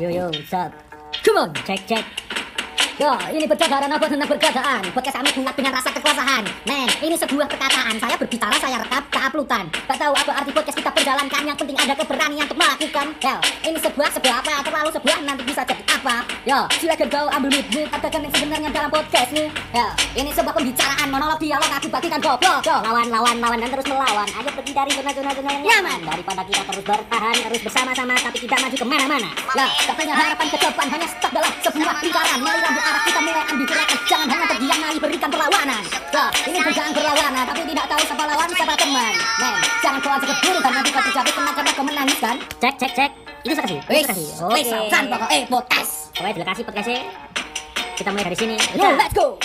Yo yo, up? Come on, cek cek. Yo, ini berbicara apa tentang perkataan? Podcast kami buat dengan rasa kekuasaan. Men, ini sebuah perkataan. Saya berbicara, saya rekam, keuploadan. Gak tahu apa arti podcast kita perjalankan. Yang penting ada keberanian untuk melakukan. Yo, ini sebuah sebuah apa? Terlalu sebuah nanti bisa jadi? Yo, silakan kau ambil mood-mood katakan yang sebenarnya dalam podcast nih. Yo, ini sebuah pembicaraan monolog dialog aku bagikan goblok. Yo, lawan lawan lawan dan terus melawan. Ayo pergi dari zona-zona yang nyaman daripada kita terus bertahan terus bersama-sama tapi tidak maju ke mana-mana. Lah, katanya harapan ke depan hanya stuck dalam sebuah lingkaran. Mari ambil arah kita mulai ambil gerakan. Jangan hanya terdiam mari berikan perlawanan. Lah, ini bukan perlawanan tapi tidak tahu siapa lawan siapa teman. Men, jangan kau ajak keburu karena nanti kau terjatuh kena karena kau menangis kan? Cek cek cek. Kasih. Ini saya kasih. Oke. San pokok eh podcast. Pokoknya jelas kasih podcastnya. Kita mulai dari sini. Let's go.